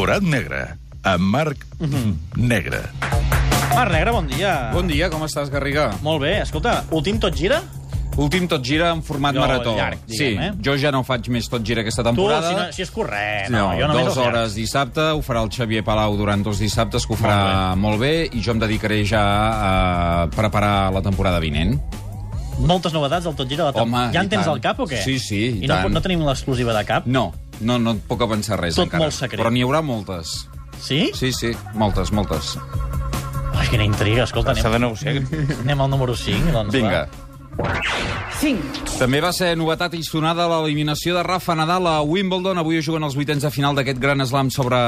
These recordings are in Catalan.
Forat negre, amb Marc Negre. Marc Negre, bon dia. Bon dia, com estàs, Garriga? Molt bé, escolta, últim tot gira? Últim tot gira en format Jo marató. llarg, sí, diguem, eh? jo ja no faig més tot gira aquesta Tu, temporada. si, no, si és corrent, no, no, jo dues els hores llargs. dissabte, ho farà el Xavier Palau durant dos dissabtes, que ho farà molt bé, i jo em dedicaré ja a preparar la temporada vinent. Moltes novetats del tot gira. De la Home, ja en tens al cap o què? Sí, sí, i I no, tant. no tenim l'exclusiva de cap? No, no, no et puc avançar res Tot encara. molt secret. Però n'hi haurà moltes. Sí? Sí, sí, moltes, moltes. Ai, quina intriga, escolta, S'ha de negociar. anem al número 5. Doncs, Vinga. Va. 5. També va ser novetat i sonada l'eliminació de Rafa Nadal a Wimbledon. Avui juguen els vuitens de final d'aquest gran slam sobre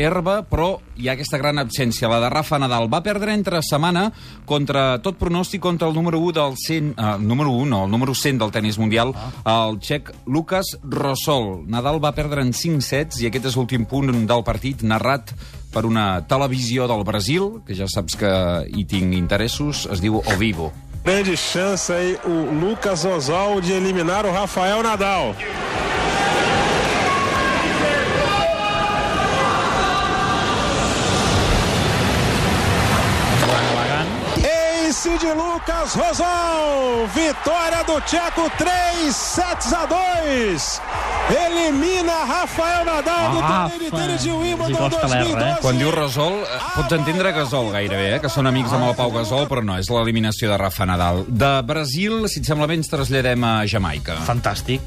herba, però hi ha aquesta gran absència, la de Rafa Nadal. Va perdre entre setmana contra tot pronòstic contra el número 1 del 100, eh, número 1, no, el número 100 del tennis mundial, el txec Lucas Rosol. Nadal va perdre en 5 sets i aquest és l'últim punt del partit narrat per una televisió del Brasil, que ja saps que hi tinc interessos, es diu O Vivo. Grande chance aí o Lucas Oswald de eliminar o Rafael Nadal. Ace de Lucas Rosal. Vitória do Tcheco, 3 sets a 2. Elimina Rafael Nadal do Ah, torneio de Wimbledon costa l'R, eh? 2012. Quan diu Gasol, eh, pots entendre Gasol gairebé, eh? que són amics amb el Pau Gasol, però no, és l'eliminació de Rafa Nadal. De Brasil, si et sembla bé, ens traslladem a Jamaica. Fantàstic.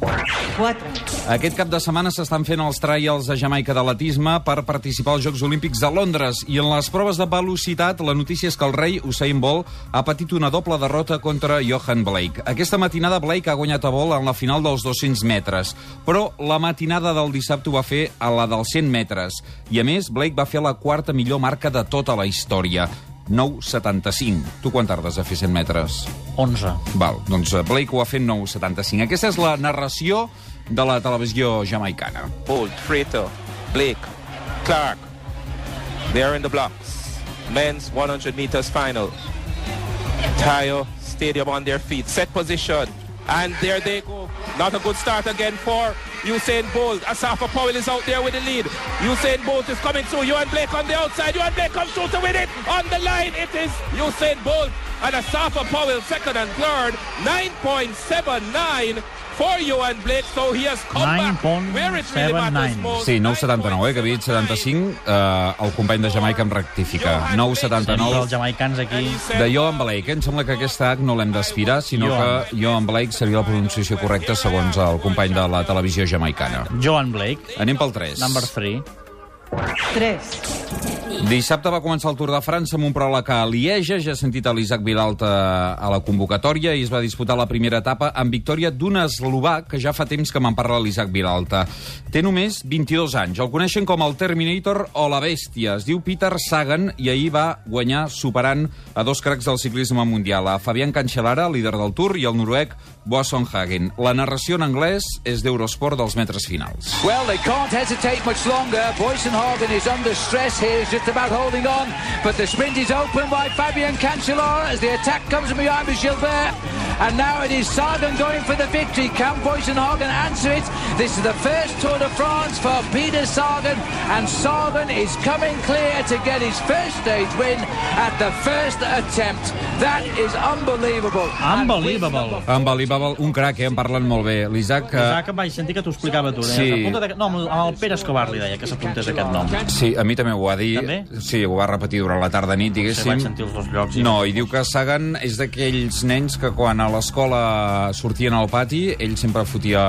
4. Aquest cap de setmana s'estan fent els trials a Jamaica d'atletisme per participar als Jocs Olímpics de Londres i en les proves de velocitat la notícia és que el rei Usain Bolt ha patit una doble derrota contra Johan Blake. Aquesta matinada Blake ha guanyat a Bolt en la final dels 200 metres, però la matinada del dissabte ho va fer a la dels 100 metres i a més Blake va fer la quarta millor marca de tota la història 9,75. Tu quan tardes a fer 100 metres? 11. Val, doncs eh, Blake ho va fer en 9,75. Aquesta és la narració de la televisió jamaicana. Bolt, Freighter, Blake, Clark. They are in the blocks. Men's 100 meters final. Tayo Stadium on their feet. Set position. And there they go. Not a good start again for Usain Bolt. Asafa Powell is out there with the lead. Usain Bolt is coming through. Johan Blake on the outside. Johan Blake comes through to win it. On the line, it is Usain Bolt. And Asafa Powell second and third. 9.79 for Johan Blake. So he has come back where it really matters 9.79. most. Sí, 9,79, eh, que havia dit 75. Eh, el company de Jamaica em rectifica. Tenim 9,79. els jamaicans aquí. De Johan Blake, eh? em sembla que aquest H no l'hem d'aspirar, sinó Johan. que Johan Blake seria la pronunciació correcta segons el company de la televisió jamaicana. Joan Blake, Anem pel 3. number 3. 3. Dissabte va començar el Tour de França amb un pròleg a Lieja. Ja he sentit a l'Isaac Vilalta a la convocatòria i es va disputar la primera etapa amb victòria d'un eslovac que ja fa temps que me'n parla l'Isaac Vilalta. Té només 22 anys. El coneixen com el Terminator o la bèstia. Es diu Peter Sagan i ahir va guanyar superant a dos cracs del ciclisme mundial, a Fabián Cancellara, líder del Tour, i el noruec Boasson Hagen. La narració en anglès és d'Eurosport dels metres finals. Well, they can't hesitate much longer. Boysenhagen is under stress here. He's just about holding on. But the sprint is open by Fabian Cancellara as the attack comes from behind with Gilbert. And now it is Sagan going for the victory. Can Boysenhagen answer it? This is the first Tour de France for Peter Sagan. And Sagan is coming clear to get his first stage win at the first attempt. That is unbelievable. Unbelievable. Unbelievable, un crac, eh? En parlen molt bé. L'Isaac... eh, Isaac, vaig sentir que t'ho explicava tu. Sí. Sí. No, amb el Pere Escobar li deia que s'apuntés aquest nom. Sí, a mi també ho va dir. També? Sí, ho va repetir durant la tarda nit, Sí, diguéssim. vaig sentir els dos llocs. I... No, i diu que Sagan és d'aquells nens que quan a l'escola sortien al pati, ell sempre fotia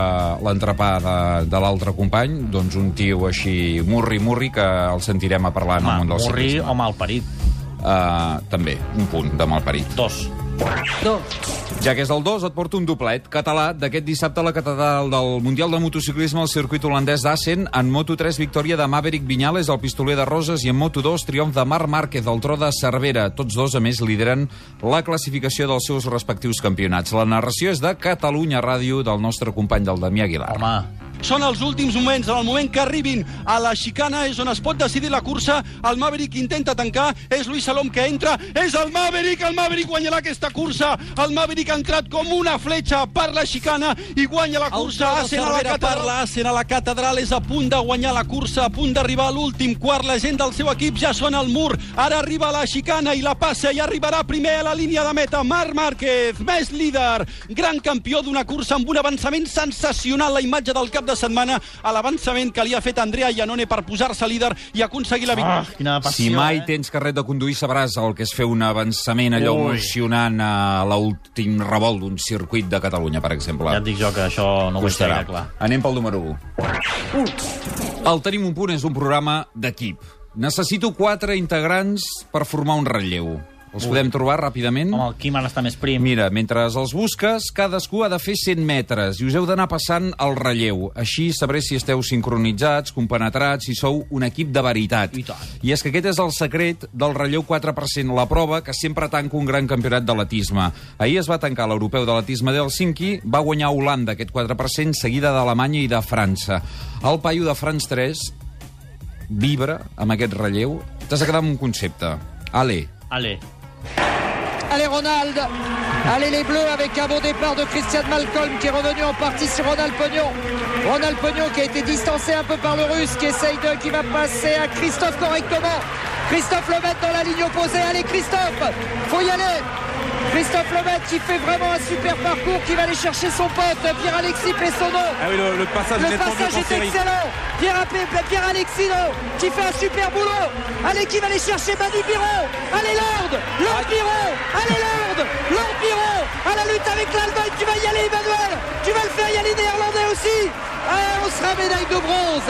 l'entrepà de, de l'altre company, doncs un tio així murri-murri que el sentirem a parlar en el Home, món del Murri ciclisme. o malparit. Uh, també, un punt de malparit. Dos. 2. Ja que és el 2, et porto un doblet català d'aquest dissabte a la catedral del Mundial de Motociclisme al circuit holandès d'Assen. En Moto3, victòria de Maverick Viñales, el pistoler de Roses, i en Moto2, triomf de Marc Márquez, el tro de Cervera. Tots dos, a més, lideren la classificació dels seus respectius campionats. La narració és de Catalunya Ràdio, del nostre company del Damià Aguilar. Home, Són els últims moments, en el moment que arribin a la xicana és on es pot decidir la cursa. El Maverick intenta tancar, és Luis Salom que entra, és el Maverick, el Maverick guanyarà aquesta cursa. El Maverick ha entrat com una fletxa per la xicana i guanya la cursa. Asen a la catedral, Asen a la catedral és a punt de guanyar la cursa, a punt d'arribar a l'últim quart. La gent del seu equip ja sona al mur. Ara arriba a la xicana i la passa i arribarà primer a la línia de meta. Marc Márquez, més líder, gran campió d'una cursa amb un avançament sensacional. La imatge del cap de setmana a l'avançament que li ha fet Andrea Iannone per posar-se líder i aconseguir la Ah, victòria. quina passió, Si mai eh? tens carret de conduir, sabràs el que és fer un avançament allò Ui. emocionant a l'últim revolt d'un circuit de Catalunya, per exemple. Ja et dic jo que això no ho gaire clar. Anem pel número 1. El Tenim un punt és un programa d'equip. Necessito quatre integrants per formar un relleu. Els podem trobar ràpidament? Home, el Quim ara està més prim. Mira, mentre els busques, cadascú ha de fer 100 metres i us heu d'anar passant el relleu. Així sabré si esteu sincronitzats, compenetrats, si sou un equip de veritat. I tant. I és que aquest és el secret del relleu 4%, la prova que sempre tanca un gran campionat d'atletisme. Ahir es va tancar l'europeu de l'atletisme d'Helsinki, va guanyar Holanda aquest 4%, seguida d'Alemanya i de França. El paio de France 3 vibra amb aquest relleu. T'has de quedar amb un concepte. Ale, Ale, Allez Ronald Allez les Bleus avec un bon départ de Christian Malcolm qui est revenu en partie sur Ronald Pognon. Ronald Pognon qui a été distancé un peu par le russe qui essaye de... qui va passer à Christophe correctement. Christophe Lemaitre dans la ligne opposée. Allez Christophe Faut y aller Christophe Lemaitre qui fait vraiment un super parcours, qui va aller chercher son pote Pierre-Alexis Pessonneau. Ah oui, le, le passage, Le est série. excellent. Pierre, Appé- Pierre Alexino qui fait un super boulot. Allez, qui va aller chercher Manu Biron. Allez, Lord. Lutte avec l'Allemagne. Tu vas y aller, Emmanuel. Tu vas le faire y aller, Néerlandais aussi. Ah, on sera médaille de bronze.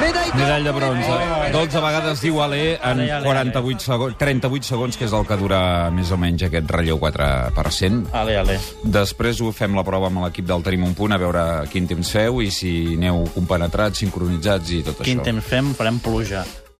Médaille de, Medall de bronze. 12 vegades diu Ale en Ale, ale, 48 segons, 38 segons, que és el que dura més o menys aquest relleu 4%. ale, ale. Després ho fem la prova amb l'equip del Tenim un punt, a veure quin temps feu i si aneu compenetrats, sincronitzats i tot Quin això. temps fem? Farem pluja.